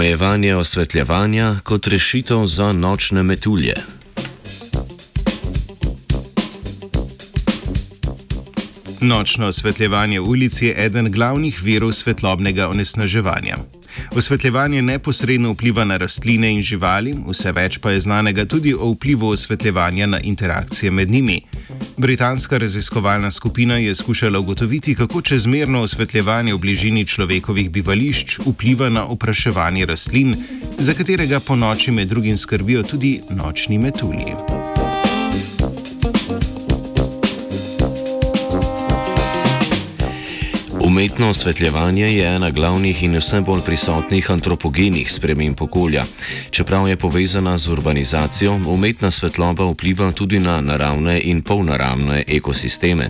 Omejevanje osvetljevanja kot rešitev za nočne metulje. Nočno osvetljevanje ulic je eden glavnih virov svetlobnega onesnaževanja. Osvetljevanje neposredno vpliva na rastline in živali, vse več pa je znanega tudi o vplivu osvetljevanja na interakcije med njimi. Britanska raziskovalna skupina je skušala ugotoviti, kako čezmerno osvetljevanje v bližini človekovih bivališč vpliva na opraševanje rastlin, za katerega po noči med drugim skrbijo tudi nočni metulji. Umetno osvetljevanje je ena glavnih in vse bolj prisotnih antropogenih sprememb okolja. Čeprav je povezana z urbanizacijo, umetna svetloba vpliva tudi na naravne in polnaravne ekosisteme.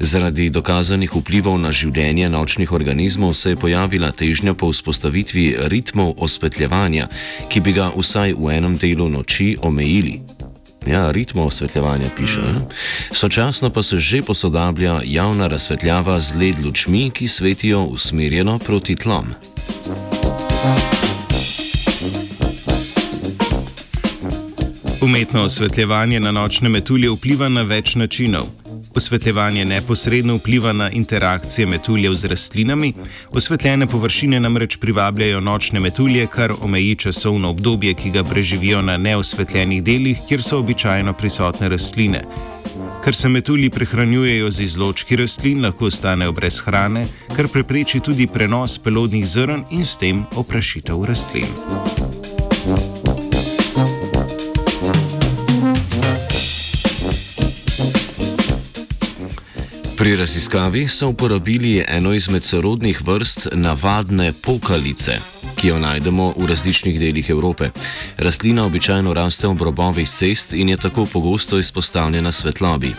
Zaradi dokazanih vplivov na življenje nočnih organizmov se je pojavila težnja po vzpostavitvi ritmov osvetljevanja, ki bi ga vsaj v enem delu noči omejili. Ja, ritmo osvetljevanja piše. Mm. Sočasno pa se že posodablja javna razsvetljava z led lučmi, ki svetijo usmerjeno proti tlom. Umetno osvetljevanje na nočne metulje vpliva na več načinov. Osvetljevanje neposredno vpliva na interakcije metuljev z rastlinami, osvetljene površine namreč privabljajo nočne metulje, kar omeji časovno obdobje, ki ga preživijo na neosvetljenih delih, kjer so običajno prisotne rastline. Ker se metulji prehranjujejo z izločki rastlin, lahko ostanejo brez hrane, kar prepreči tudi prenos pelodnih zrn in s tem oprašitev rastlin. Pri raziskavi so uporabili eno izmed sorodnih vrst navadne pokalice ki jo najdemo v različnih delih Evrope. Rastlina običajno raste ob robovih cest in je tako pogosto izpostavljena svetlobi.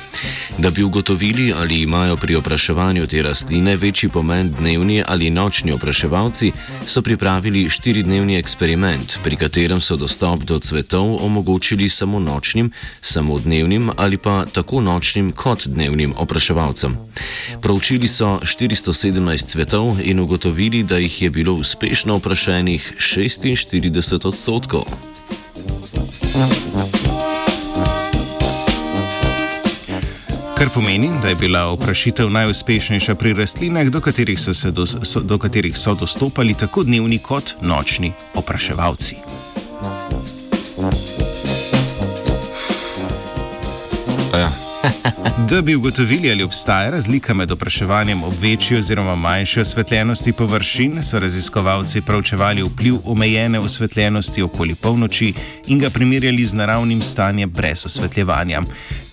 Da bi ugotovili, ali imajo pri opraševanju te rastline večji pomen dnevni ali nočni opraševalci, so pripravili štiridnevni eksperiment, pri katerem so dostop do cvetov omogočili samo nočnim, samo dnevnim ali pa tako nočnim kot dnevnim opraševalcem. Proučili so 417 cvetov in ugotovili, da jih je bilo uspešno zaposlenih 46 odstotkov. Kar pomeni, da je bila oprašitev najuspešnejša pri rastlinah, do katerih so, do, so, do katerih so dostopali tako dnevni kot nočni opraševalci. Ja. Da bi ugotovili, ali obstaja razlika med opraševanjem ob večji oziroma manjši osvetljenosti površin, so raziskovalci pravčevali vpliv omejene osvetljenosti okoli polnoči in ga primerjali z naravnim stanjem brez osvetljevanja.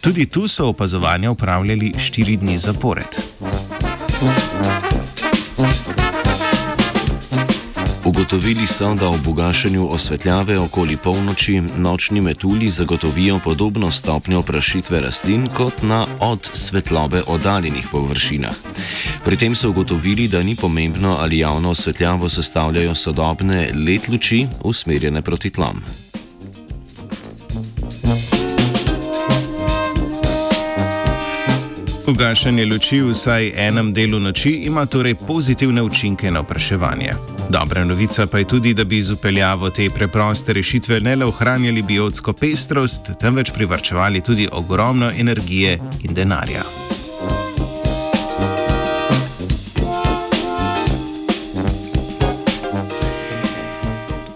Tudi tu so opazovanja upravljali štiri dni zapored. Ugotovili so, da ob ugašanju osvetljave okoli polnoči nočni metulji zagotovijo podobno stopnjo prašitve rastlin kot na od svetlobe oddaljenih površinah. Pri tem so ugotovili, da ni pomembno, ali javno osvetljavo sestavljajo sodobne let luči usmerjene proti tlom. Ugašanje luči v vsaj enem delu noči ima torej pozitivne učinke na opraševanje. Dobra novica pa je tudi, da bi z upeljavo te preproste rešitve ne le ohranjali biotsko pestrost, temveč privrčevali tudi ogromno energije in denarja.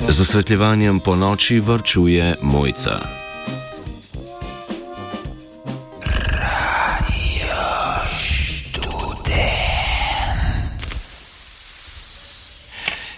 Z osvetljevanjem po noči vrčuje mojca.